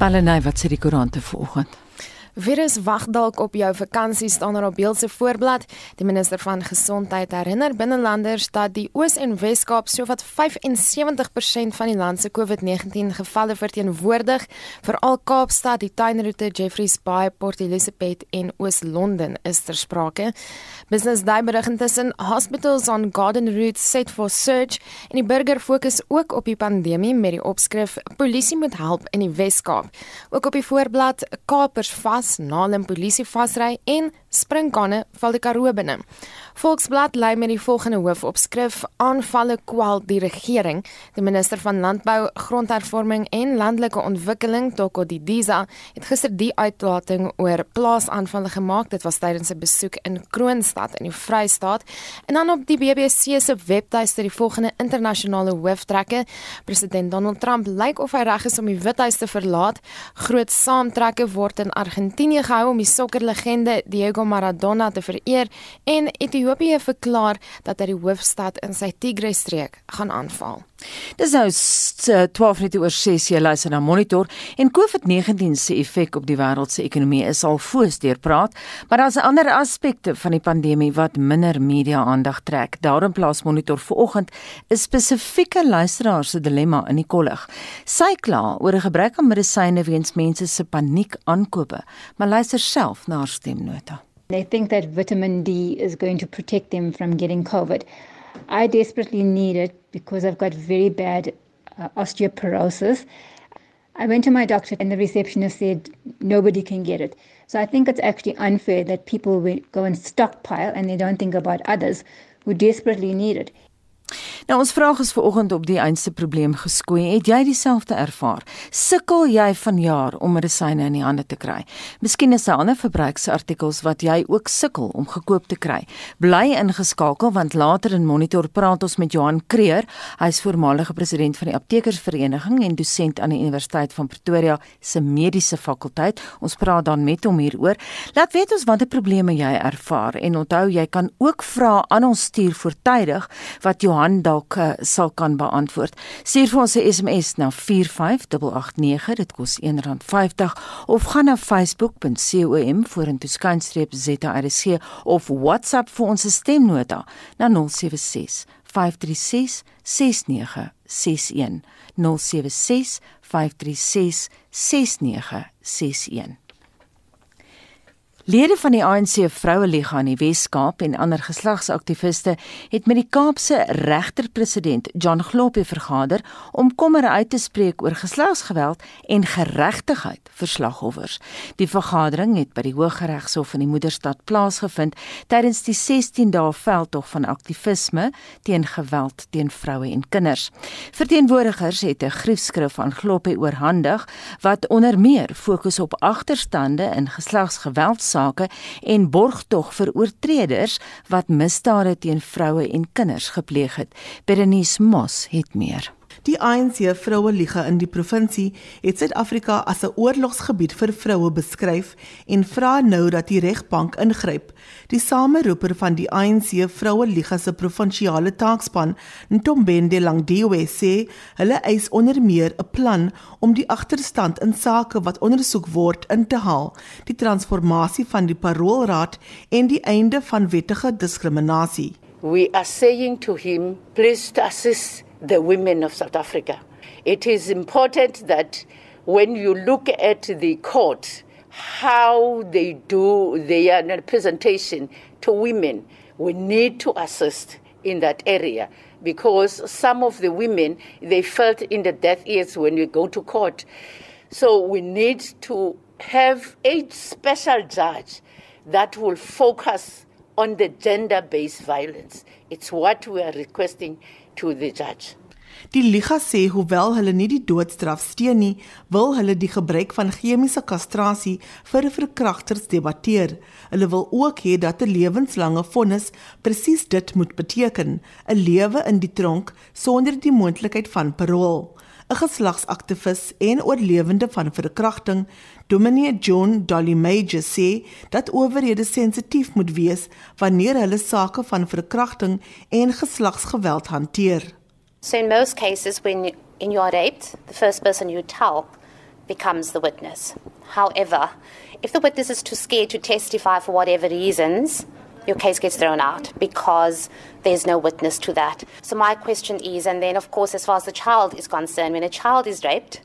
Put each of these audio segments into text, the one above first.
Palenay wat sê die koerante vanoggend. Virus wag dalk op jou vakansie staan er op beeld se voorblad. Die minister van gesondheid herinner binnelanders dat die Oos en Wes-Kaap sowat 75% van die land se COVID-19 gevalle verteenwoordig, veral Kaapstad, die tuinroete Jeffreys Bay, Port Elizabeth en Oos-London is ter sprake. Business Day berig intussen hospitals on garden routes set for surge en die burger fokus ook op die pandemie met die opskrif polisie moet help in die Wes-Kaap. Ook op die voorblad kapers vas vas na 'n polisie vasry en springkanne val die Karoo binne. Volksblad lei met die volgende hoofopskrif: Aanvalle kwal die regering. Die minister van Landbou, Grondhervorming en Landelike Ontwikkeling, Toko Didiza, het gister die uitlating oor plaasaanvalle gemaak. Dit was tydens 'n besoek in Kroonstad in die Vrystaat. En dan op die BBC se webtuiste die volgende internasionale hooftrekke: President Donald Trump lyk of hy reg is om die Withuis te verlaat. Groot saamtrekke word in Argentinië gehou om die sokkerlegende Diego Maradona te vereer en Ethiopië verklaar dat hy die hoofstad in sy Tigray-streek gaan aanval. Dis nou 12 minute oor 6 jy luister na Monitor en COVID-19 se effek op die wêreld se ekonomie is al foos deur praat, maar daar's ander aspekte van die pandemie wat minder media aandag trek. Daarom plaas Monitor vanoggend 'n spesifieke luisteraar se dilemma in die kollig. Sy kla oor 'n gebrek aan medisyne weens mense se paniek aankope, maar luister self na haar stemnota. They think that vitamin D is going to protect them from getting COVID. I desperately need it because I've got very bad uh, osteoporosis. I went to my doctor and the receptionist said nobody can get it. So I think it's actually unfair that people go and stockpile and they don't think about others who desperately need it. Nou ons vraag is vanoggend op die einste probleem geskoei. Het jy dieselfde ervaar? Sukkel jy vanjaar om medisyne in die hande te kry? Miskien is daar ander verbruiksartikels wat jy ook sukkel om gekoop te kry. Bly ingeskakel want later in Monitor praat ons met Johan Creer. Hy is voormalige president van die Aptekersvereniging en dosent aan die Universiteit van Pretoria se mediese fakulteit. Ons praat dan met hom hieroor. Laat weet ons watter probleme jy ervaar en onthou jy kan ook vra aan ons stuur voortydig wat Johan dalk uh, sal kan beantwoord. Stuur vir ons 'n SMS na 45889, dit kos R1.50 of gaan na facebook.com vorentoe skynstreep ZRC of WhatsApp vir ons stemnota na 076 536 6961 076 536 6961 Lede van die ANC Vroueliga in die Wes-Kaap en ander geslagsaktiviste het met die Kaapse regterpresident John Globe vergader om kommer uit te spreek oor geslagsgeweld en geregtigheid vir slagoffers. Die vergadering het by die Hooggeregshof in die moederstad plaasgevind tydens die 16 dae veldtog van aktivisme teen geweld teen vroue en kinders. Verteenwoordigers het 'n griefskrif aan Globe oorhandig wat onder meer fokus op agterstande in geslagsgeweld sake en borgtog vir oortreders wat misdade teen vroue en kinders gepleeg het. Berenice Moss het meer. Die ANC Vroue Liga in die provinsie het Suid-Afrika as 'n oorlogsgebied vir vroue beskryf en vra nou dat die regbank ingryp. Die sameroeper van die ANC Vroue Liga se provinsiale taakspan, Ntombende Langdiwe sê, hulle eis onder meer 'n plan om die agterstand in sake wat ondersoek word in te haal, die transformasie van die paroolraad en die einde van wettige diskriminasie. We are saying to him, please assist the women of South Africa. It is important that when you look at the court, how they do their presentation to women, we need to assist in that area because some of the women they felt in the death ears when we go to court. So we need to have a special judge that will focus on the gender based violence. It's what we are requesting to the judge. Die liga sê hoewel hulle nie die doodstraf steun nie, wil hulle die gebruik van chemiese kastrasie vir verkragters debatteer. Hulle wil ook hê dat 'n lewenslange vonnis presies dit moet beteken, 'n lewe in die tronk sonder die moontlikheid van parol. 'n Geslagsaktivis en oorlewende van verkrachting, Dominee John Dolly Major sê dat owerhede sensitief moet wees wanneer hulle sake van verkrachting en geslagsgeweld hanteer. So in most cases, when you, when you are raped, the first person you tell becomes the witness. However, if the witness is too scared to testify for whatever reasons, your case gets thrown out because there's no witness to that. So, my question is, and then, of course, as far as the child is concerned, when a child is raped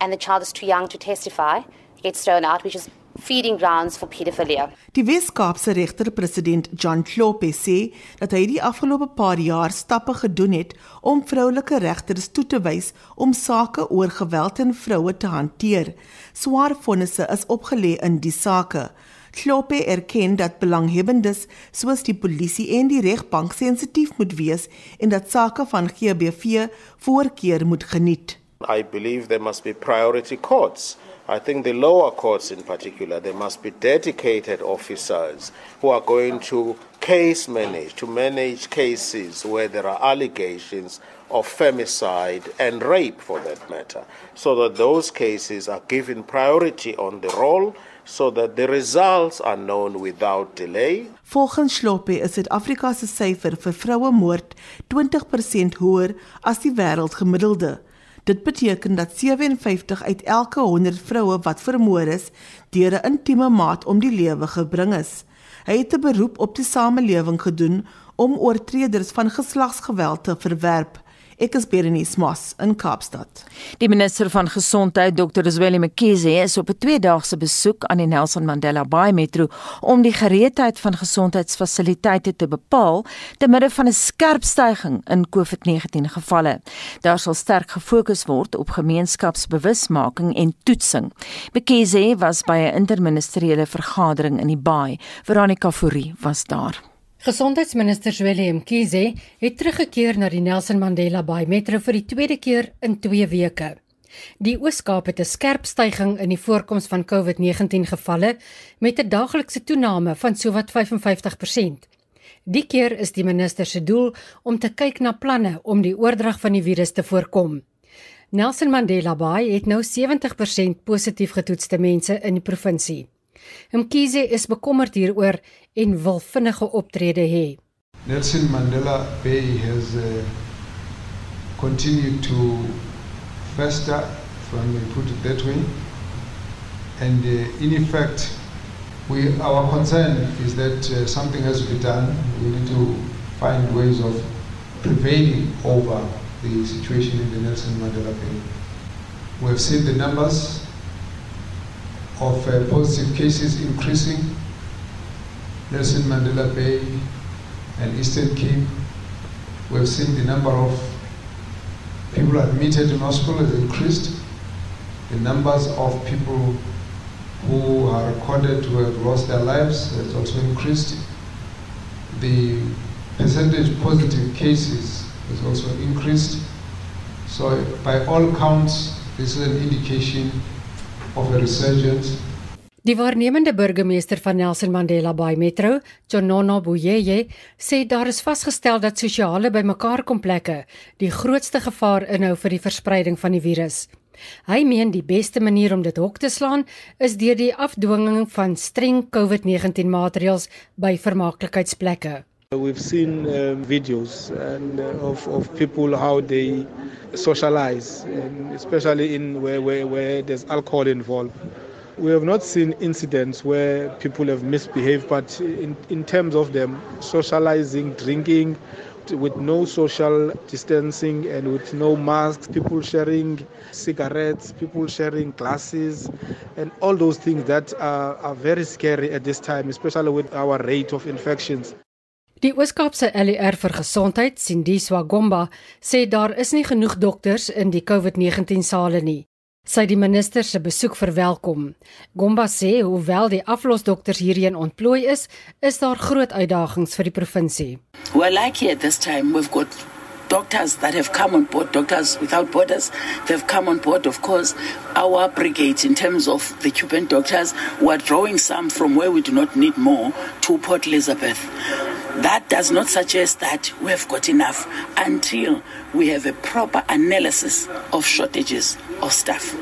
and the child is too young to testify, gets thrown out, which is feeding grounds for pedophilia. Die Wes-Kaapse regter-president John Klope sê dat hy die afgelope paar jaar stappe gedoen het om vroulike regters toe te wys om sake oor geweld teen vroue te hanteer. Swaar vonnisse is opgelê in die sake. Klope erken dat belanghebbendes soos die polisie en die regbank sensitief moet wees en dat sake van GBV voorkeur moet geniet. I believe there must be priority courts I think the lower courts in particular, there must be dedicated officers who are going to case manage, to manage cases where there are allegations of femicide and rape for that matter, so that those cases are given priority on the roll so that the results are known without delay. Volgens Sloppe is Suid-Afrika se syfer vir vroue moord 20% hoër as die wêreldgemiddelde. Dit beteken dat 57 uit elke 100 vroue wat vermoor is, deur 'n intieme maat om die lewe gebring is. Hy het 'n beroep op die samelewing gedoen om oortreders van geslagsgeweld te verwerp. Ek is Berenice Moss in Kaapstad. Die minister van Gesondheid, Dr. Zweli Mkhize, is op 'n tweedaagse besoek aan die Nelson Mandela Bay Metro om die gereedheid van gesondheidsfasiliteite te bepaal te midde van 'n skerp stygings in COVID-19 gevalle. Daar sal sterk gefokus word op gemeenskapsbewusmaking en toetsing. Mkhize was by 'n interministeriële vergadering in die Bay. Veronica Fourie was daar. Gesondheidsminister Willem Kize het teruggekeer na die Nelson Mandela Bay Metro vir die tweede keer in 2 weke. Die Oos-Kaap het 'n skerp stygings in die voorkoms van COVID-19 gevalle met 'n daaglikse toename van sowat 55%. Die keer is die minister se doel om te kyk na planne om die oordrag van die virus te voorkom. Nelson Mandela Bay het nou 70% positief getoetste mense in die provinsie. Mkhize is bekommerd hieroor en wil vinnige optrede hê. Nelson Mandela Bay has uh, continued to fester from we put it that way. And uh, in effect we our concern is that uh, something has to be done. We need to find ways of prevailing over the situation in the Nelson Mandela Bay. We have seen the numbers of uh, positive cases increasing. Nelson Mandela Bay and Eastern Cape, we've seen the number of people admitted in hospital has increased. The numbers of people who are recorded to have lost their lives has also increased. The percentage positive cases has also increased. So by all counts, this is an indication of a resurgence. Die waarnemende burgemeester van Nelson Mandela Bay Metro, Jonono Buyeye, sê daar is vasgestel dat sosiale bymekaarkomplekke die grootste gevaar inhou vir die verspreiding van die virus. Hy meen die beste manier om dit hok te slaan is deur die afdwinging van streng COVID-19 maatreëls by vermaaklikheidsplekke. We've seen um, videos and uh, of of people how they socialize, especially in where, where, where there's alcohol involved. We have not seen incidents where people have misbehaved, but in, in terms of them socializing, drinking, with no social distancing and with no masks, people sharing cigarettes, people sharing glasses, and all those things that are, are very scary at this time, especially with our rate of infections. Die Ooskaapse LER vir gesondheid, Sindiswa Gomba, sê daar is nie genoeg dokters in die COVID-19 sale nie. Sy die minister se besoek verwelkom. Gomba sê hoewel die aflosdokters hierheen ontplooi is, is daar groot uitdagings vir die provinsie. Well, like at this time we've got doctors that have come on board, Doctors Without Borders, they've come on board, of course. Our brigade, in terms of the Cuban doctors, we're drawing some from where we do not need more to Port Elizabeth. That does not suggest that we have got enough until we have a proper analysis of shortages of staff.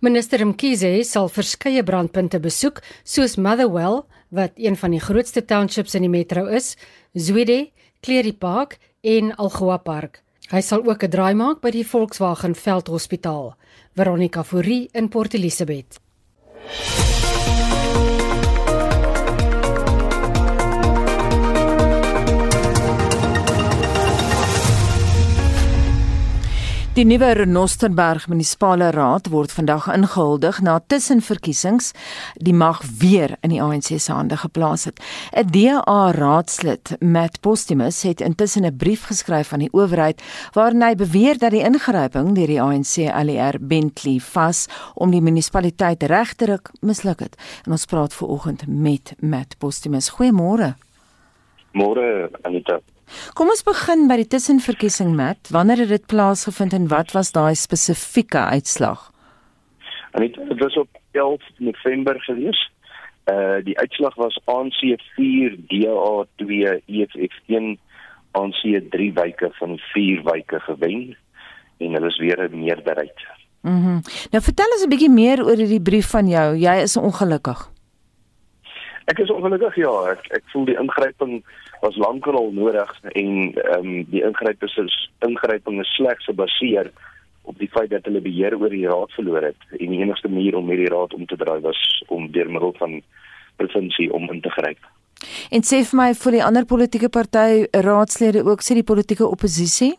Minister Mkhize sal verskeie brandpunte besoek, soos Motherwell, wat een van die grootste townships in die metro is, Zwide, Cleary Park en Algoa Park. Hy sal ook 'n draai maak by die Volkswagen Veldhospitaal. Veronica Fourie in Port Elizabeth. Die nuwe Renosterberg Munisipale Raad word vandag ingehuldig na tussenverkiesings die mag weer in die ANC se hande geplaas het. 'n DA raadslid, Matt Postumus, het intussen 'n brief geskryf aan die owerheid waarin hy beweer dat die ingryping deur die ANC ALR Bentley vas om die munisipaliteit reg te ruk misluk het. En ons praat ver oggend met Matt Postumus. Goeiemôre. Môre Anita. Kom ons begin by die tussenverkiesing Matt. Wanneer het dit plaasgevind en wat was daai spesifieke uitslag? Anita, dit was op 11 November gewees. Uh die uitslag was ANC 4 DA 2 EFF 1 ANC 3 wyke van 4 wyke gewen en hulle is weer 'n meerderheid. Mhm. Mm nou vertel ons 'n bietjie meer oor hierdie brief van jou. Jy is ongelukkig. Ek is ongelukkig ja, ek ek voel die ingryping was lankal al nodig en ehm um, die ingryping is ingryping is slegs gebaseer op die feit dat hulle beheer oor die raad verloor het en die enigste manier om hierdie raad om te draai was om deur middel van provinsie om in te gryp. En sê vir my vir die ander politieke party raadslede ook sê die politieke oppositie?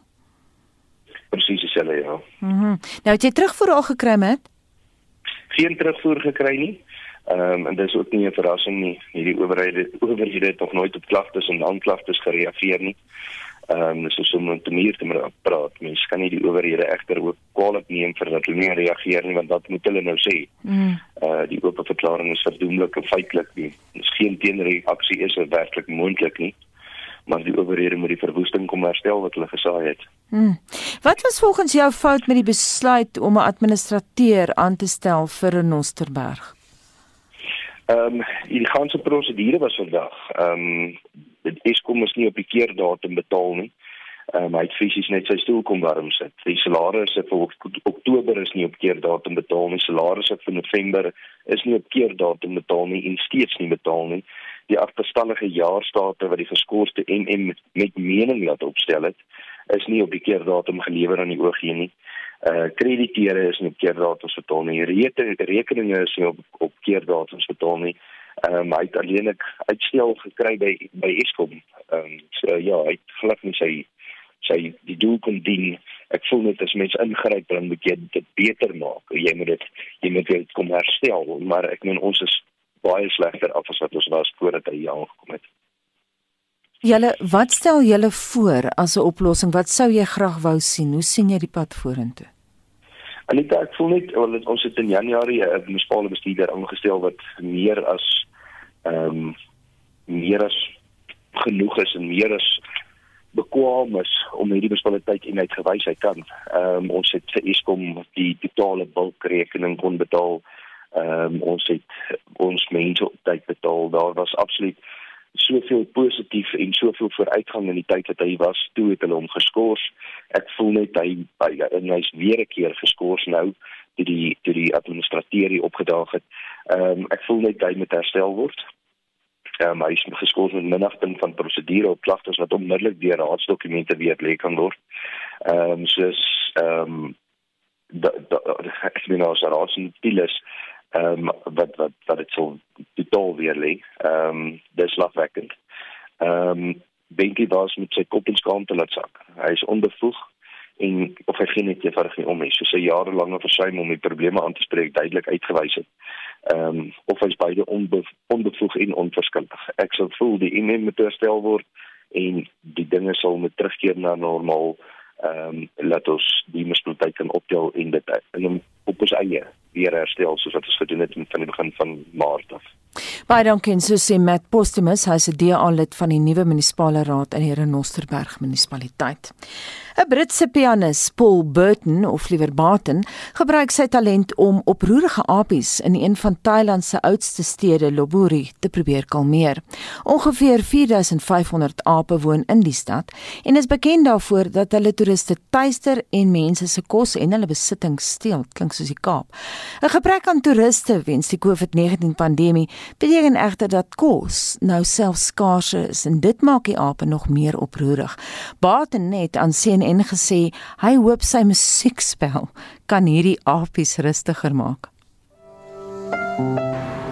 Presies dieselfde ja. Mhm. Mm nou het jy terugvoer al gekry met? Geen terugvoer gekry nie. Ehm um, en dis ook nie 'n verrassing nie. Hierdie owerhede owerhede het nog nooit op klagtes en aanklagtes gereageer nie. Ehm um, dis so 'n manier te praat. Mens kan nie die owerhede egter ook kwaliek neem vir dat hulle nie reageer nie want wat moet hulle nou sê? Mm. Uh die oop verklaring is verdoemlik en feitelik nie. Dis geen teenreaksie is er werklik moontlik nie. Maar die owerhede moet die verwoesting kom herstel wat hulle gesaai het. Mm. Wat was volgens jou fout met die besluit om 'n administrateur aan te stel vir Renosterberg? Ehm um, die ganse prosedure was vandag. Ehm um, dit Eskom is nie op die keerdatum betaal nie. Ehm um, hy het fisies net sy stoel kom warm sit. Die salarisse vir Oktober is nie op keerdatum betaal nie. Salarisse vir November is nie op keerdatum betaal nie en steeds nie betaal nie. Die agterstallige jaarstate wat die geskorste MM met, mening laat opstel het, is nie op die keerdatum gelewer aan die OG nie uh krediteure is nie op keerdatums betaal nie. Rekeninge is nie op op keerdatums betaal nie. Ehm um, hy het alleenlik uitstel gekry by by Eskom. Ehm um, so ja, hy het glad nie sy sy die doel kon dien. Ek voel net as mense ingryp dan moet jy dit beter maak. Jy moet dit jy moet dit kom herstel, maar ek meen ons is baie slegter af as wat ons was voordat hy hier aangekom het. Julle, wat stel julle voor as 'n oplossing? Wat sou jy graag wou sien? Hoe sien jy die pad vorentoe? En ek ek voel net wel ons het in Januarie 'n munisipale bestuurder aangestel wat meer as ehm um, meer as genoeg is en meer as bekwam is om hierdie munisipaliteit en uitgewys hy kan. Ehm um, ons het vir Eskom die totale bulkrekening kon betaal. Ehm um, ons het ons mense op tyd betaal. Daar was absoluut soveel positief en soveel vooruitgang in die tyd wat hy was toe het hulle hom geskort. Ek voel net hy hy hy's weer 'n keer geskort nou toe die toe die administrateur opgedaag het. Ehm um, ek voel net hy moet herstel word. Ehm um, hy is geskort met minagting van prosedure op klagtes wat onmiddellik deur raadsdokumente weer lê kan word. Ehm um, soos ehm um, dat dat ek meen as raadsintilis ehm um, wat wat wat dit sou totaal weer lê. Ehm um, dis lafwekkend. Ehm um, Bentley was met sy kop in skaam te laat sak. Hy is onbevoeg en of hy geen net eenvoudig nie om is. So sy jarelange versuim om die probleme aan te spreek duidelik uitgewys het. Ehm um, of hy's beide onbe onbevoeg en onverskillig. Ek sou voel die imem moet herstel word en die dinge sal met terugkeer na normaal ehm um, laat ons die munisipaliteit kan optel en dit in op ons eie weer herstel soos wat ons gedoen het van die begin van Maart af. Baie dankie so sê Matt Postumus, hy is 'n DA lid van die nuwe munisipale raad in die Renosterberg munisipaliteit. 'n Britse pianis, Paul Burton of liewer Barton, gebruik sy talent om oproerige apies in een van Thailand se oudste stede, Lopburi, te probeer kalmeer. Ongeveer 4500 ape woon in die stad en is bekend daarvoor dat hulle toeriste tuister en mense se kos en hulle besittings steel, klink soos die Kaap. 'n Gebrek aan toeriste weens die COVID-19 pandemie beteken egter dat kos nou self skaars is en dit maak die ape nog meer oproerig. Baten net aan CNN gesê hy hoop sy musiekspel kan hierdie apies rustiger maak.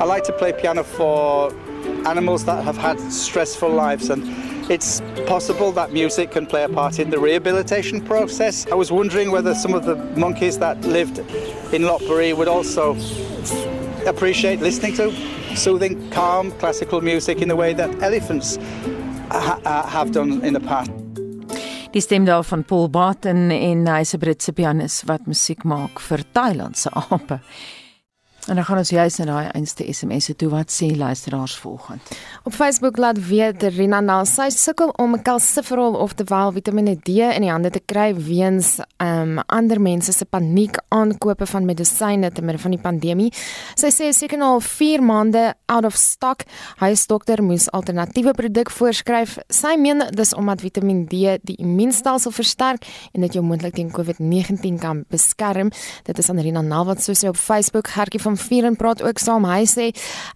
I like to play piano for animals that have had stressful lives and it's possible that music can play a part in the rehabilitation process. I was wondering whether some of the monkeys that lived in Lopbury would also appreciate listening to soothing, calm classical music in the way that elephants ha have done in the past. Die stem daar van Paul Barton en hy's 'n Britse pianis wat musiek maak vir Thailand se ape. En dan gaan ons juist na daai einste SMS'e toe wat sê luisteraars volgend. Op Facebook laat weet Rina Nal sy sukkel om calciferol of terwyl Vitamiene D in die hande te kry weens um ander mense se paniek aankope van medisyne te midde van die pandemie. Sy sê seker nou al 4 maande out of stock. Hy se dokter moes alternatiewe produk voorskryf. Sy meen dis omdat Vitamiene D die immuunstelsel versterk en dit jou moontlik teen COVID-19 kan beskerm. Dit is aan Rina Nal wat sê op Facebook. Gertjie van Vieren praat ook saam. Hy sê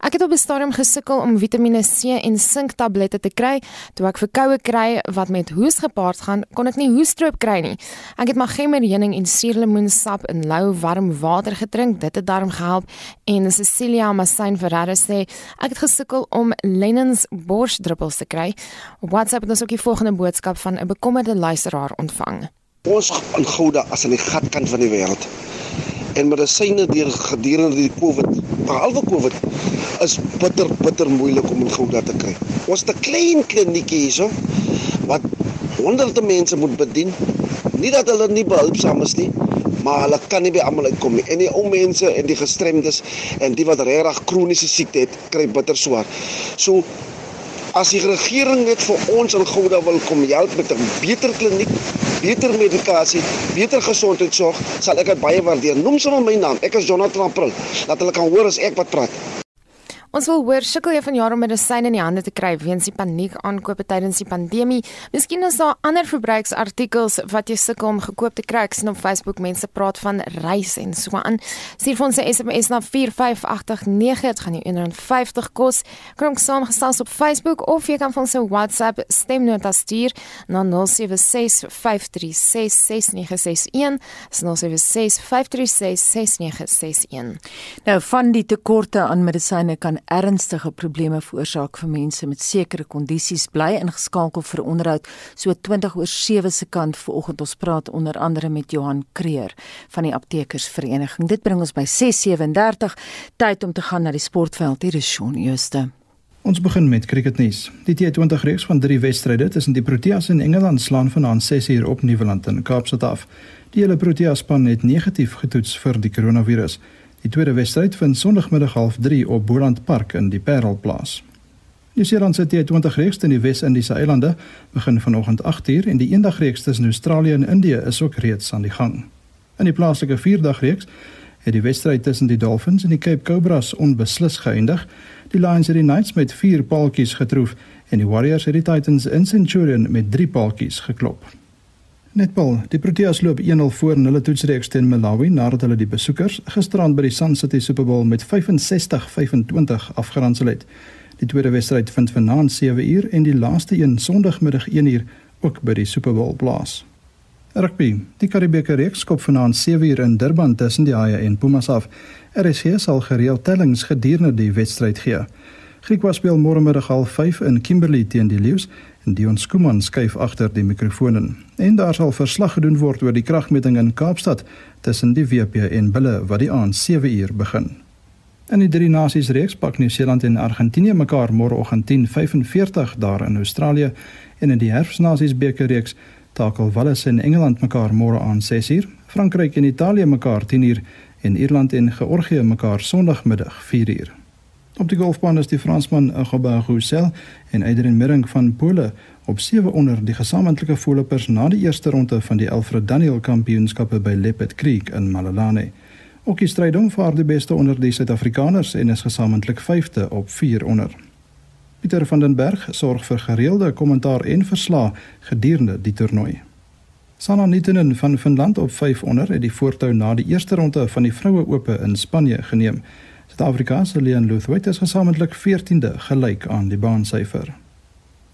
ek het op 'n stadium gesukkel om Vitamiene C en sink tablette te kry. Toe ek verkoue kry wat met hoes gepaard gaan, kon ek nie hoestroop kry nie. Ek het maggemmerheuning en suurlemoensap in lou warm water gedrink. Dit het darm gehelp. En Cecilia Massain Ferreira sê ek het gesukkel om Lennon's borsdruppels te kry. Op WhatsApp het ons ook die volgende boodskap van 'n bekommerde luisteraar ontvang. Ons in Gouda as in die gatkant van die wêreld en medisyne deur gedurende die Covid, behalwe Covid, is bitter bitter moeilik om in Gouda te kry. Ons het 'n klein kliniekie hierso wat honderde mense moet bedien. Nie dat hulle nie behulpsaam is nie, maar hulle kan nie by almal uitkom nie. En die ou mense en die gestremdes en die wat regtig kroniese siekte het, kry bitter swaar. So as die regering net vir ons in Gouda wil kom help met 'n beter kliniek, beter medikasie, beter gesondheidsorg, sal ek dit baie waardeer. Noem sommer my naam. Ek is Jonathan April. Laat hulle kan hoor as ek wat praat. Ons wil hoor sukkel jy van jare om medisyne in die hande te kry weens die paniek aankope tydens die pandemie. Miskien is daar ander verbruiksartikels wat jy sukkel om gekoop te kry. Ek sien op Facebook mense praat van reis en so aan. Stuur ons 'n SMS na 45889. Dit gaan jou R1.50 kos. Kom ons saamgesels op Facebook of jy kan vir ons 'n WhatsApp stemnota stuur na 0765366961. 0765366961. Nou van die tekorte aan medisyne kan ernstige probleme veroorsaak vir mense met sekere kondisies bly ingeskakel vir onderhoud so 20 oor 7 se kant vanoggend ons praat onder andere met Johan Kreer van die aptekersvereniging dit bring ons by 6:37 tyd om te gaan na die sportveld hier is Shaun Jooste Ons begin met cricketnuus. Die T20 reeks van 3 wedstryde tussen die Proteas en Engeland slaan vanaand 6uur op Nieuweland in Kaapstad af. Die hele Proteas span het negatief getoets vir die koronavirus. Die tweede wedstryd vind Sondagmiddag 0:30 op Boland Park in die Parel plaas. Die Seelandse T20 reeks in die Wes-Indiese eilande begin vanoggend 8uur en die eendagreeks tussen Australië en Indië is ook reeds aan die gang. In die plaaslike vierdagreeks het die wedstryd tussen die Dolphins en die Cape Cobras onbeslis geëindig. Die Lions het die Knights met 4 paaltjies getroof en die Warriors het die Titans in Centurion met 3 paaltjies geklop. Netball, die Proteas loop 1-0 voor in hulle toetsreeks teen Malawi nadat hulle die besoekers gisterand by die Sun City Super Bowl met 65-25 afgeronsel het. Die tweede wedstryd vind vanaand 7uur en die laaste een Sondagmiddag 1uur ook by die Super Bowl plaas. Rugby, die Karibeker reeks skop vanaand 7uur in Durban tussen die Haie en Pumas af. RSG sal gereeld tellings gedurende die wedstryd gee. Griekwa speel môre middag 05:30 in Kimberley teen die Lions Dion Skuman skuif agter die mikrofoon in. En daar sal verslag gedoen word oor die kragmeting in Kaapstad tussen die WP en Bulle wat die aand 7 uur begin. In die drie nasies reeks pak Nieu-Seeland en Argentinië mekaar môreoggend 10:45 daar in Australië en in die herfsnasies beker reeks takel Wales en Engeland mekaar môre aan 6 uur, Frankryk en Italië mekaar 10 uur en Ierland en Georgië mekaar Sondagmiddag 4 uur. Op die golfbaan is die Fransman Gobert Roussel en Adrian Merring van Pole op 7 onder die gesamentlike voorlopers na die eerste ronde van die Alfred Daniel Kampioenskappe by Leopard Creek in Malelane. Ook die stryd om vir die beste onder die Suid-Afrikaners en is gesamentlik 5de op 4 onder. Pieter van den Berg sorg vir gereelde kommentaar en verslae gedurende die toernooi. Sanna Nitinen van Finland op 5 onder het die voortou na die eerste ronde van die vroue ope in Spanje geneem. Suid-Afrika se Leon Luthwaite is gesamentlik 14de gelyk aan die baansyfer.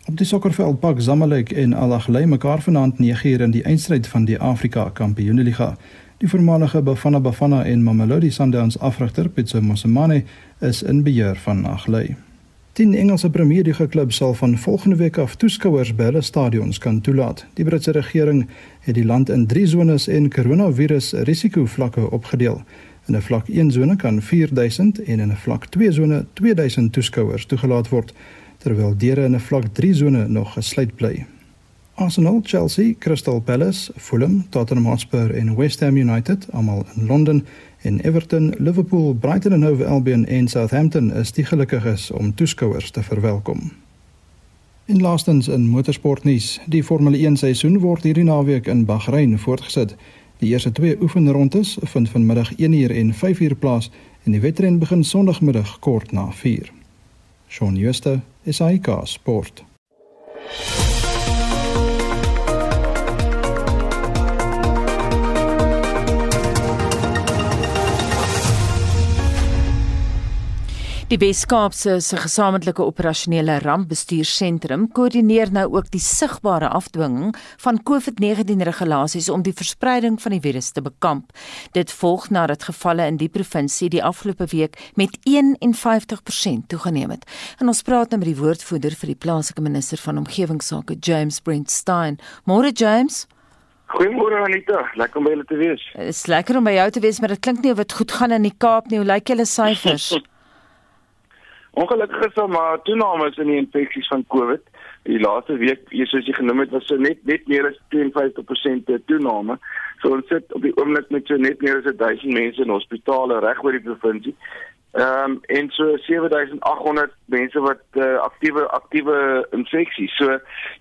Op die sokkerveld pak Zamalek en Al Ahly mekaar vanaand 9uur in die eindstryd van die Afrika Kampioenligga. Die voormalige Bafana Bafana en Mamelodi Sundowns afrigter Pitso Mosemane is in beheer van Ahly. 10 Engelse Premier League klubs sal van volgende week af toeskouers by hulle stadions kan toelaat. Die Britse regering het die land in 3 sones en koronavirus risikovlakke opgedeel. In 'n vlak 1 sone kan 4000 en in 'n vlak 2 sone 2000 toeskouers toegelaat word, terwyl deure in 'n vlak 3 sone nog gesluit bly. Arsenal, Chelsea, Crystal Palace, Fulham, Tottenham Hotspur en West Ham United, almal in Londen, en Everton, Liverpool, Brighton and Hove Albion en Southampton is die gelukkiges om toeskouers te verwelkom. In laastens in motorsportnuus, die Formule 1 seisoen word hierdie naweek in Bahrein voortgesit. Die eerste twee oefenrondes vind vanmiddag 1uur en 5uur plaas en die wedren begin Sondagmiddag kort na 4. Shaun Schuster, SAK Sport. Die Wes-Kaapse se gesamentlike operasionele rampbestuursentrum koördineer nou ook die sigbare afdwinging van COVID-19 regulasies om die verspreiding van die virus te bekamp. Dit volg nadat gevalle in die provinsie die afgelope week met 51% toegeneem het. En ons praat nou met die woordvoerder vir die plaaslike minister van omgewingsake, James Brent Stein. Môre James. Goeiemôre Anita, lekker om by julle te wees. Dit is lekker om by jou te wees, maar dit klink nie of dit goed gaan in die Kaap nie. Hoe lyk julle syfers? Ongelukkig is daar maar toenames in die infeksies van COVID. Die laaste week, soos jy genoem het, was so net net meer as 52% toename. So ons sit op die oomblik met so net meer as 1000 mense in hospitale reg oor die provinsie. Ehm um, en so 7800 mense wat uh, aktiewe aktiewe infeksies. So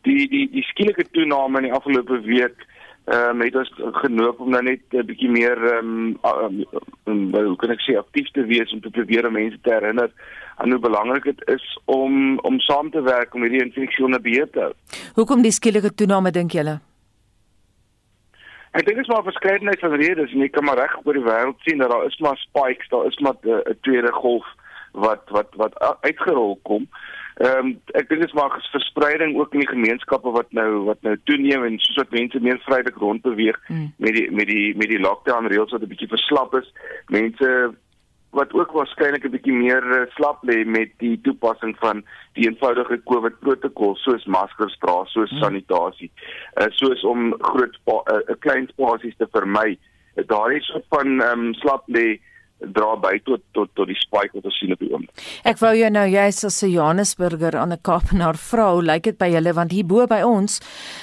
die die die skielike toename in die afgelope week ehm um, het ons genoop om nou net 'n bietjie meer ehm um, um, hoe kan ek sê aktief te wees om te probeer om mense te herinner en hoe belangrik dit is om om saam te werk om hierdie infeksie onder beheer te hou. Hoekom die skielike toename dink julle? Ek dink dit is maar verskeidenheid van redes en jy kan maar reg oor die wêreld sien dat daar is maar spikes, daar is maar 'n tweede golf wat wat wat uitgerol kom. Ehm um, ek dink dit is maar verspreiding ook in die gemeenskappe wat nou wat nou toeneem en soos wat mense meer vrylik rondbeweeg mm. met die met die met die lockdown reëls wat 'n bietjie verslap is. Mense wat ook waarskynlik 'n bietjie meer uh, slap lê met die toepassing van die eenvoudige COVID protokol soos maskers dra, soos hmm. sanitasie, uh, soos om groot 'n uh, klein spasies te vermy. Uh, daar is so van ehm um, slap lê dra by tot tot tot die spike wat ons sien op die oomblik. Ek wou jou nou jy's as 'n Johannesburger aan 'n Kaapenaar vrou, lyk dit by julle want hier bo by ons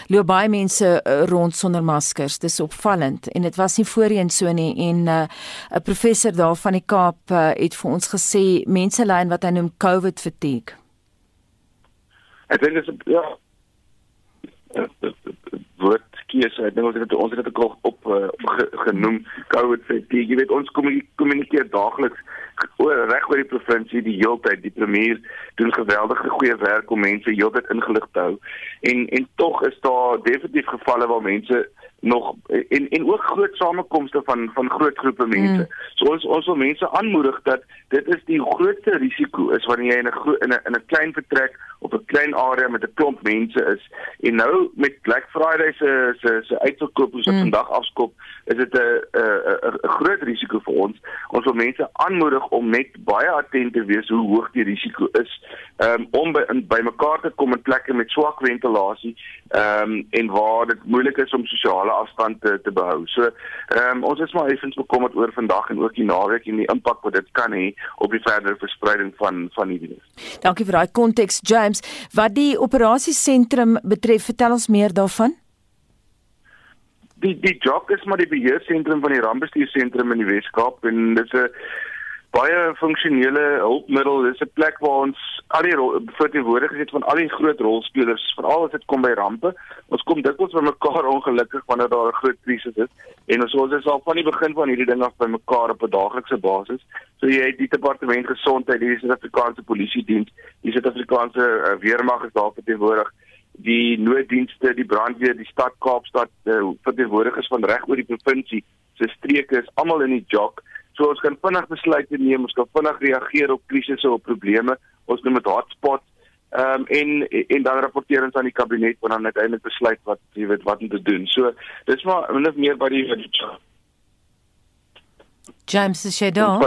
loop baie mense uh, rond sonder maskers. Dis opvallend en dit was nie voorheen so nie en 'n uh, 'n professor daar van die Kaap uh, het vir ons gesê mense ly in wat hy noem COVID fatigue. Ek dink dit is ja keuse. Ek dink ons het dit ons het dit ook op uh, genoem COVID fatigue. Jy weet ons kommunikeer daagliks reg oor die provinsie die heeltyd. Die premier doen geweldige goeie werk om mense heeltyd ingelig te hou. En en tog is daar definitief gevalle waar mense nog en en ook groot samekomste van van groot groepe mense. Mm. So ons ons wil mense aanmoedig dat dit is die grootste risiko is wanneer jy in 'n in 'n in 'n klein vertrek op 'n klein area met 'n klomp mense is. En nou met Black Friday se se se uitverkoop wat mm. vandag afskop, is dit 'n 'n 'n groot risiko vir ons. Ons wil mense aanmoedig om net baie attent te wees hoe hoog die risiko is um, om by in, by mekaar te kom in plekke met swak ventilasie ehm um, en waar dit moeilik is om sosiale afstand te te behou. So ehm um, ons is maar effens bekommerd oor vandag en ook die naweek en die impak wat dit kan hê op die verdere verspreiding van van die virus. Dankie vir daai konteks James. Wat die operasiesentrum betref, vertel ons meer daarvan. Die die JOC is maar die beheersentrum van die rampbestuursentrum in die Wes-Kaap en dit is 'n baie funksionele hulpmiddel. Dis 'n plek waar ons al die verteenwoordigers het van al die groot rolspelers, veral as dit kom by rampe. Ons kom dikwels by mekaar ongelukkig wanneer daar 'n groot krisis is en ons ons is al van die begin van hierdie ding af by mekaar op 'n daaglikse basis. So jy het die departement gesondheid, die Suid-Afrikaanse Polisie diens, die Suid-Afrikaanse uh, weermag is daar verteenwoordig die nooddienste, die brandweer, die stad Kaapstad, uh, verteenwoordigers van reg oor die provinsie se streke is almal in die jok So ons kan vinnig besluite neem, ons kan vinnig reageer op krisisse of probleme. Ons noem dit hotspots. Ehm um, en en dan rapporteer ons aan die kabinet en dan uiteindelik besluit wat jy weet wat om te doen. So dis maar min of meer by die James Shadow.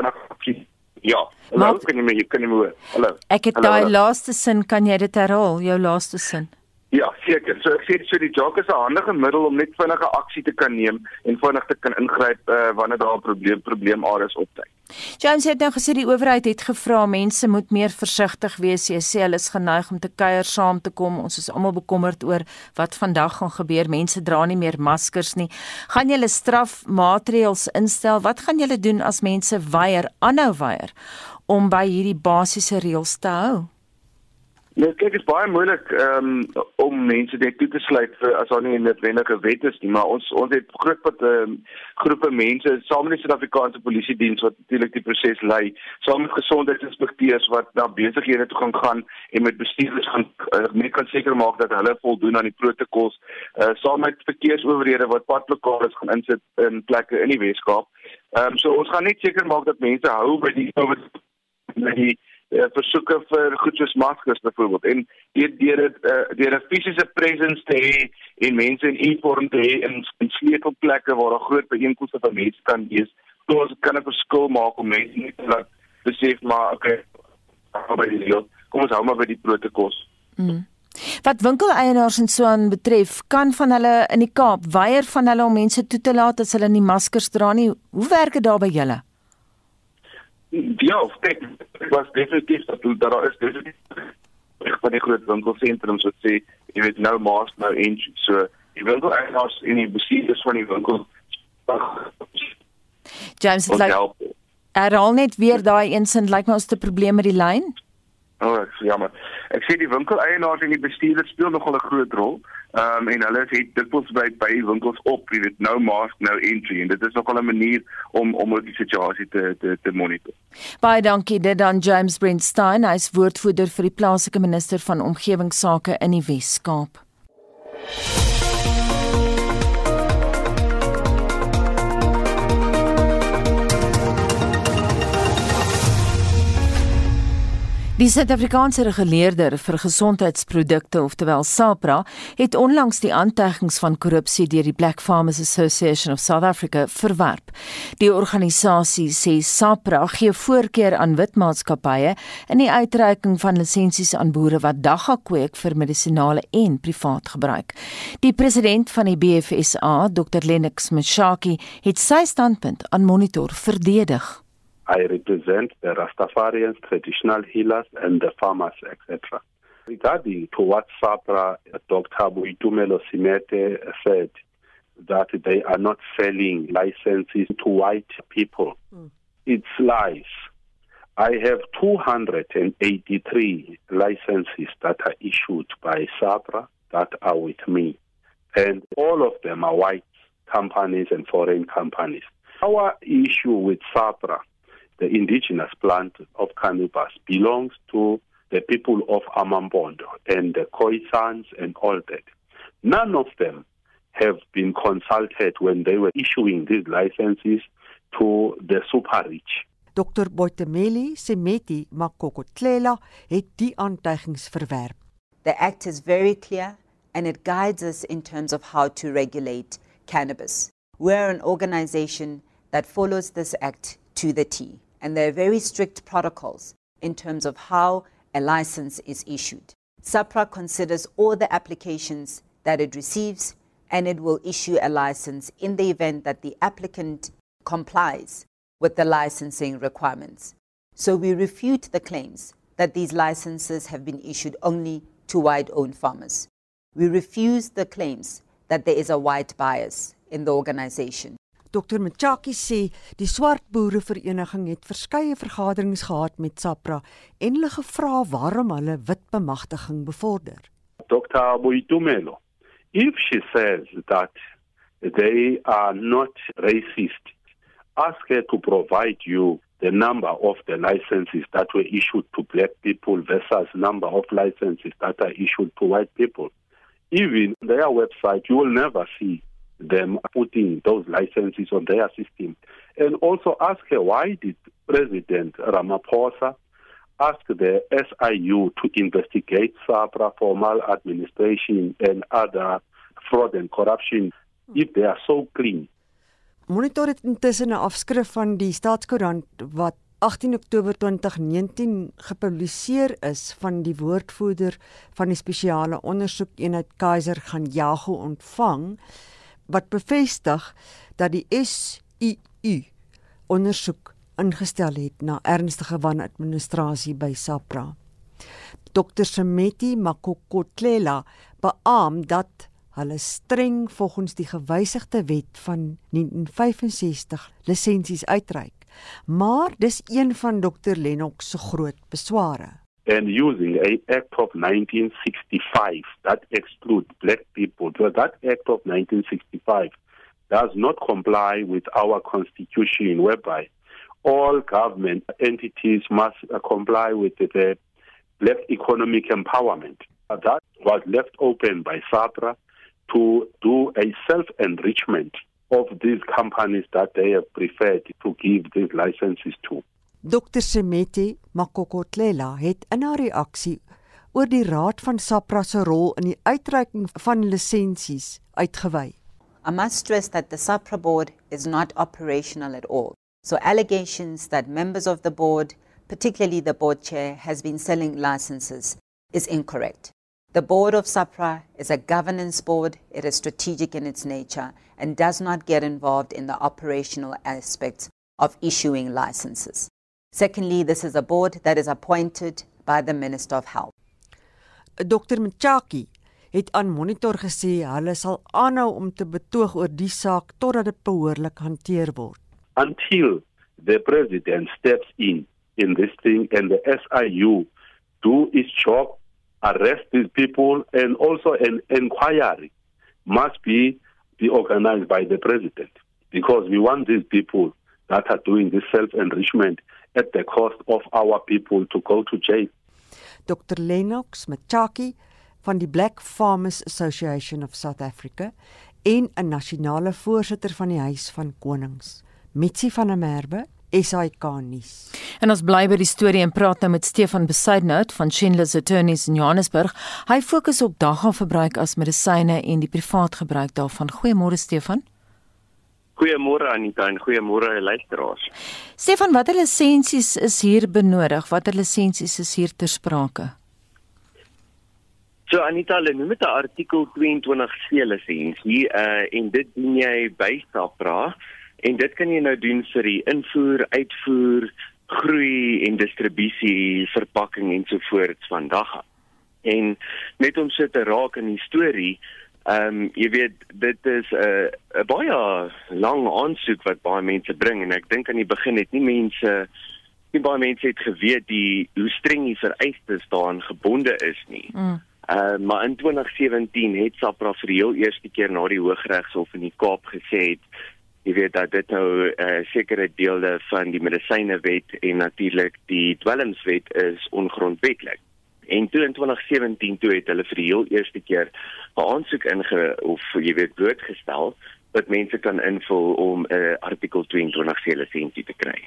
Ja, maar kan jy my kan jy my hoor? Hallo. Ek het daai laaste sin, kan jy dit herhaal? Jou laaste sin. Ja, seker. So ek sê so die jog is 'n handige middel om net vinnige aksie te kan neem en vinnig te kan ingryp uh, wanneer daar 'n probleem probleemareas opduik. James het nou gesê die owerheid het gevra mense moet meer versigtig wees. Jy sê hulle is geneig om te kuier saam te kom. Ons is almal bekommerd oor wat vandag gaan gebeur. Mense dra nie meer maskers nie. Gaan julle strafmaatreëls instel? Wat gaan julle doen as mense weier, aanhou weier om by hierdie basiese reëls te hou? Nee, kyk, dit is baie moeilik um, om mense net toe te sluit vir as daar nie 'n noodwendige wet is nie, maar ons ons het groot wat um, groepe mense saam met die Suid-Afrikaanse Polisie Diens wat natuurlik die proses lei, saam met gesondheidsinspekteurs wat na besighede toe gaan gaan en met bestuurders gaan uh, net kan seker maak dat hulle voldoen aan die protokols, uh, saam met verkeersowerhede wat padblokkades gaan insit in plekke in die Weskaap. Ehm um, so ons gaan net seker maak dat mense hou by die by die uh, versoeke vir goed soos maskers byvoorbeeld en deur deur dit uh, deur 'n fisiese presence te hê en mense in uniform te hê in, in sleutelplekke waar daar groot byeenkomste van mense kan wees, so ons kan 'n verskil maak om mense net te laat besef maar okay, maar die deel, kom ons hou maar by die protokols. Mm. Wat winkeleienaars en so aan betref, kan van hulle in die Kaap weier van hulle om mense toe te laat as hulle nie maskers dra nie. Hoe werk dit daar by julle? Ja, kyk, was definitief dat daar is definitief van die groot winkelsentrums wat sê jy weet nou maas nou inch so die winkel eienaars en die bestuurders van die winkel James het like Herhaal net weer daai insin lyk like my ons het 'n probleem met die lyn. O, oh, ek jammer. Ek sê die winkel eienaars en die bestuurders speel nogal 'n groot rol. Ehm um, en hulle het dikwels by by winkels op, jy weet, nou mask, nou entry en dit is nogal 'n manier om om die situasie te te te monitor. Baie dankie dit dan James Brentstein, hy's woordvoerder vir die plaaslike minister van omgewingsake in die Wes-Kaap. Die Suid-Afrikaanse reguleerder vir gesondheidsprodukte, oftewel SAPRA, het onlangs die aantuigings van korrupsie deur die Black Farmers Association of South Africa verwerp. Die organisasie sê SAPRA gee voorkeur aan wit maatskappye in die uitreiking van lisensies aan boere wat dagga kweek vir medisinale en privaat gebruik. Die president van die BFSA, Dr Lennox Mshaki, het sy standpunt aan Monitor verdedig. I represent the Rastafarians, traditional healers, and the farmers, etc. Regarding to what SAPRA, Dr. Buitumelo Simete said, that they are not selling licenses to white people. Mm. It's lies. I have 283 licenses that are issued by SAPRA that are with me. And all of them are white companies and foreign companies. Our issue with SAPRA the indigenous plant of cannabis belongs to the people of Amambondo and the Khoisans and all that. None of them have been consulted when they were issuing these licenses to the super rich. Dr Boitemeli Semeti Makokotlela het die aantuigings verwerp. The act is very clear and it guides us in terms of how to regulate cannabis. We're an organization that follows this act to the T. and there are very strict protocols in terms of how a license is issued. SAPRA considers all the applications that it receives and it will issue a license in the event that the applicant complies with the licensing requirements. So we refute the claims that these licenses have been issued only to white owned farmers. We refuse the claims that there is a white bias in the organization. Dr Mchaki sê die swart boere vereniging het verskeie vergaderings gehad met SAPRA en hulle gevra waarom hulle wit bemagtiging bevorder. Dr Boitumelo, if she says that they are not racist, ask her to provide you the number of the licenses that were issued to black people versus number of licenses that are issued to white people. Even their website, you will never see them putting those licenses on their system and also ask her why did President Ramaphosa ask the SIU to investigate SAPRA for maladministration and other fraud and corruption if they are so clean. Monitor het intussen 'n afskrif van die staatskoerant wat 18 Oktober 2019 gepubliseer is van die woordvoerder van die spesiale ondersoekeenheid Kaiser gaan Jago ontvang wat bevestig dat die SIU ondersoek ingestel het na ernstige wanadministrasie by SAPRA. Dr Semeti Makokotlela beamoen dat hulle streng volgens die gewysigde wet van 1965 lisensies uitreik. Maar dis een van Dr Lennox se groot besware. And using a act of 1965 that excludes black people, so that act of 1965 does not comply with our constitution whereby all government entities must uh, comply with the black economic empowerment. That was left open by SAPRA to do a self-enrichment of these companies that they have preferred to give these licenses to. Dr Semeti Makokotlela het in haar reaksie oor die raad van SAPRA se rol in die uitreiking van lisensies uitgewy. I must stress that the SAPRA board is not operational at all. So allegations that members of the board, particularly the board chair, has been selling licenses is incorrect. The board of SAPRA is a governance board. It is strategic in its nature and does not get involved in the operational aspects of issuing licenses. Secondly, this is a board that is appointed by the Minister of Health. Dr. Mchaki het aan Monitor gesê hulle sal aanhou om te betoog oor die saak totdat dit behoorlik hanteer word. until the president steps in in this thing and the SIU do its job, arrest these people, and also an inquiry must be be organized by the president because we want these people that are doing this self-enrichment at the cost of our people to go to jail. Dr Lennox Machaki van die Black Farmers Association of South Africa en 'n nasionale voorsitter van die Huis van Konings. Mitsi van der Merwe SAK nuus. En ons bly by die storie en praat nou met Stefan Besaidnout van Schindler's Attorneys in Johannesburg. Hy fokus op daggaverbruik as medisyne en die privaat gebruik daarvan. Goeiemôre Stefan. Goeiemôre Anita en goeiemôre luisteraars. Stefan, watter lisensies is hier benodig? Watter lisensies is hier ter sprake? So Anita, hulle noem dit 'n artikel 22C lisensie uh en dit doen jy by SAPRA En dit kan jy nou doen vir die invoer, uitvoer, groei en distribusie, verpakking en so voort vandag. En net om so te raak in die storie, ehm um, jy weet dit is 'n uh, 'n baie lang aansoek wat baie mense bring en ek dink aan die begin het nie mense nie baie mense het geweet die hoe streng die vereistes daaraan gebonde is nie. Mm. Uh, maar in 2017 het SAPRA vir die heel eerste keer na die Hooggeregshof in die Kaap gesê het jy weet dat dit nou 'n uh, eh, sekere dele van die medisynewet en natuurlik die dwelmswet is ongrondwetlik. En toe in 2017 toe het hulle vir die heel eerste keer 'n aansoek inge of jy weet blootgestel dat mense kan invul om 'n uh, artikel 22 se lisensie te kry.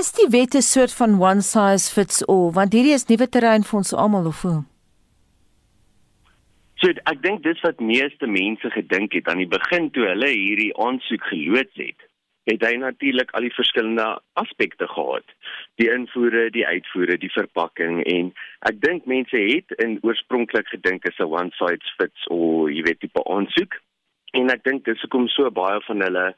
Is die wet 'n soort van one size fits all want hierdie is nuwe terrein vir ons almal of hoe? So ek dink dis wat meeste mense gedink het aan die begin toe hulle hierdie aansoek geloods het. Het hy natuurlik al die verskillende aspekte gehad. Die invoere, die uitvoere, die verpakking en ek dink mense het in oorspronklik gedink is 'n one size fits all, jy weet, tipe aansoek. En ek dink dis hoekom so baie van hulle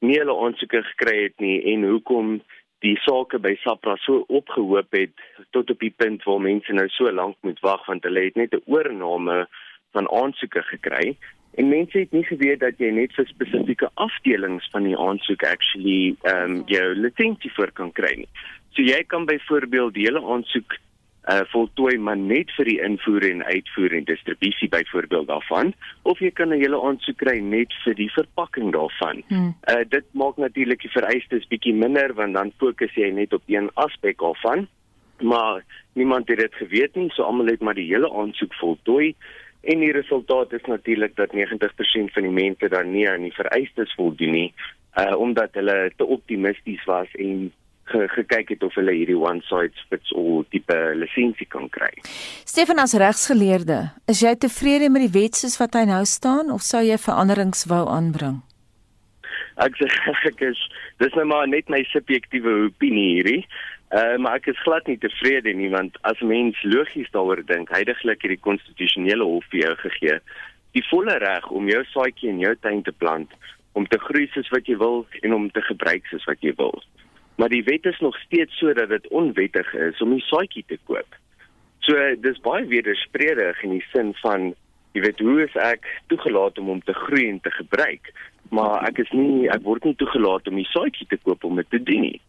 nie hulle aansoeke gekry het nie en hoekom die sake by SAPRA so opgehoop het tot op die punt waar mense nou so lank moet wag want hulle het net 'n oorname van aansoeke gekry en mense het nie geweet dat jy net vir spesifieke afdelings van die aansoek actually ehm um, jou lisensie vir kan kry nie. So jy kan byvoorbeeld die hele aansoek uh voltooi maar net vir die invoer en uitvoer en distribusie byvoorbeeld daarvan of jy kan 'n hele aansoek kry net vir die verpakking daarvan. Hmm. Uh dit maak natuurlik die vereistes bietjie minder want dan fokus jy net op een aspek daarvan. Maar niemand het dit geweet nie, so almal het maar die hele aansoek voltooi En die resultaat is natuurlik dat 90% van die mense dan nie aan die vereistes voldoen nie. uh omdat hulle te optimisties was en ge, gekyk het of hulle hierdie one size fits all tipe lisensie kan kry. Stefan as regsgeleerde, is jy tevrede met die wet soos wat hy nou staan of sou jy veranderings wou aanbring? Ek sê ek is dis nou maar net my subjektiewe opinie hierdie. Uh, maar ek is glad nie tevrede nie want as mens logies daaroor dink, heidaglik het die konstitusionele hof vir jou gegee die volle reg om jou saadjie in jou tuin te plant, om te groei soos wat jy wil en om te gebruik soos wat jy wil maar die wet is nog steeds sodat dit onwettig is om 'n saadjie te koop. So dis baie wederspreeklik in die sin van jy weet hoe is ek toegelaat om hom te groei en te gebruik, maar ek is nie ek word nie toegelaat om 'n saadjie te koop om dit te doen nie.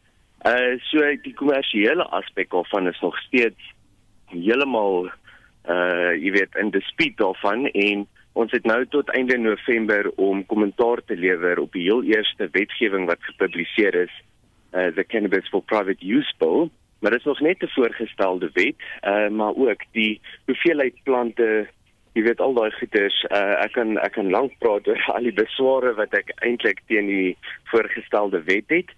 Uh so die kommersiële aspek daarvan is nog steeds heeltemal uh jy weet in dispuut daarvan en ons het nou tot einde November om kommentaar te lewer op die heel eerste wetgewing wat gepubliseer is uh, the Cannabis for Private Use Bill, maar dit is nog net 'n voorgestelde wet, uh, maar ook die hoeveelheid plante, jy weet al daai goeders, uh, ek kan ek kan lank praat oor al die besware wat ek eintlik teen die voorgestelde wet het.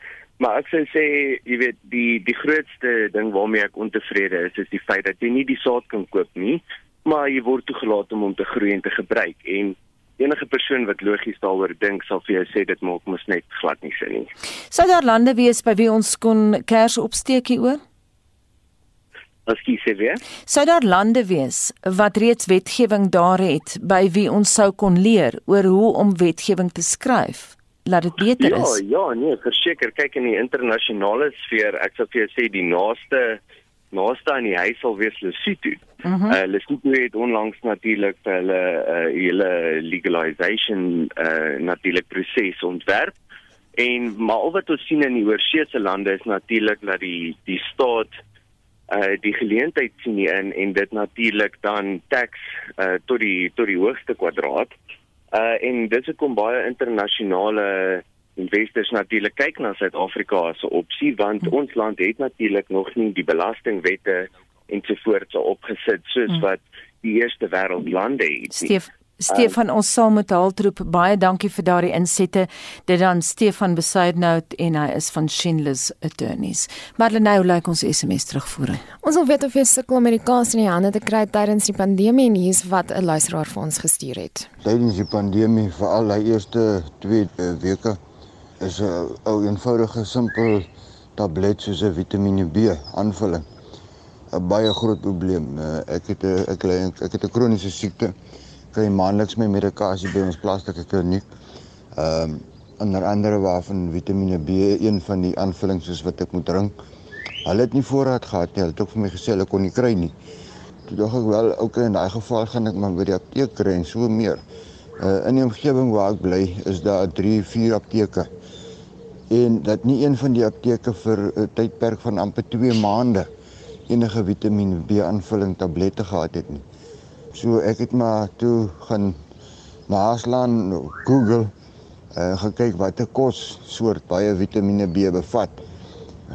Maar ek sou sê, jy weet, die die grootste ding waarmee ek ontevrede is, is die feit dat jy nie die saad kan koop nie, maar jy word toegelaat om hom te groei en te gebruik en enige persoon wat logies daaroor dink sal vir jou sê dit maak mos net glad nie sin nie. Sou daar lande wees by wie ons kon kers opsteek hier oor? Askies weer. Sou daar lande wees wat reeds wetgewing daar het by wie ons sou kon leer oor hoe om wetgewing te skryf? Laat dit beter ja, is. Ja, ja, nee, verseker, kyk in die internasionale sfeer, ek sou vir jou sê die naaste naaste aan die huis sal wees Lesotho. Mhm. Mm uh, Lesotho het onlangs natuurlik hulle uh, hele legalization uh, natuurlik proses ontwerp en maar al wat ons sien in die oorseese lande is natuurlik dat die die staat uh die geleentheid sien in en dit natuurlik dan tax uh tot die tot die hoogste kwadraat. Uh en dit is kom baie internasionale investors natuurlik kyk na Suid-Afrika as 'n opsie want hmm. ons land het natuurlik nog nie die belastingwette ensovoorts opgesit soos hmm. wat die eerste wêreldlande het. Stef Stefan um, ons saam met Haltroep baie dankie vir daardie insette. Dit dan Stefan Besaidnout en hy is van Schindler's Attorneys. Marlenae nou lyk ons SMS terugvoer. Ons wil weet of jy sukkel om medikasie in die hande te kry tydens die pandemie en hier's wat 'n luisteraar vir ons gestuur het. Tydens die pandemie, veral die eerste 2 uh, weke is 'n ou eenvoudige simpel tablet soos 'n Vitamiene B aanvulling. 'n Baie groot probleem. Eh, ek het 'n ek ek het 'n kroniese siekte. Kry maandeliks my medikasie by ons plaaslike kliniek. Ehm um, onder andere waarvan Vitamiene B een van die aanvullings is wat ek moet drink. Hulle het nie voorraad gehad nie. Hulle het ook vir my gesê hulle kon nie kry nie. Toe dink ek wel, okay, in daai geval gaan ek maar by die apteek kry en so meer. Uh, in die omgewing waar ek bly, is daar 3, 4 apteke en dat nie een van die apteke vir 'n tydperk van amper 2 maande enige Vitamiene B aanvulling tablette gehad het nie. So ek het maar toe gaan naslaan Google en uh, gekyk watter kos soort baie Vitamiene B bevat.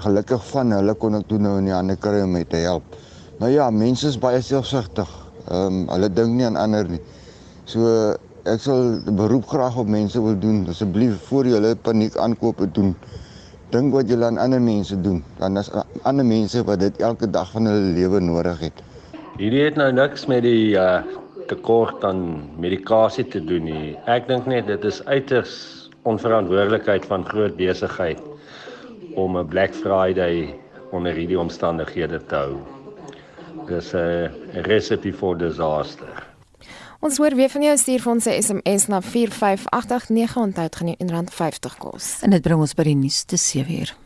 Gelukkig van hulle kon ek toe nou in die hande kry om my te help. Nou ja, mense is baie selfsugtig. Ehm um, hulle dink nie aan ander nie. So ek sal beroep graag op mense wil doen asseblief voor jy hulle paniek aankope doen dink wat julle aan ander mense doen dan as ander mense wat dit elke dag van hulle lewe nodig het hierdie het nou niks met die uh, tekort aan medikasie te doen nie ek dink net dit is uiters onverantwoordelikheid van groot besigheid om 'n Black Friday onder hierdie omstandighede te hou dis 'n recipe for disaster Ons hoor weer van jou stuur vir ons 'n SMS na 45889 onthou gaan R1.50 kos. En dit bring ons by die nuus te 7:00.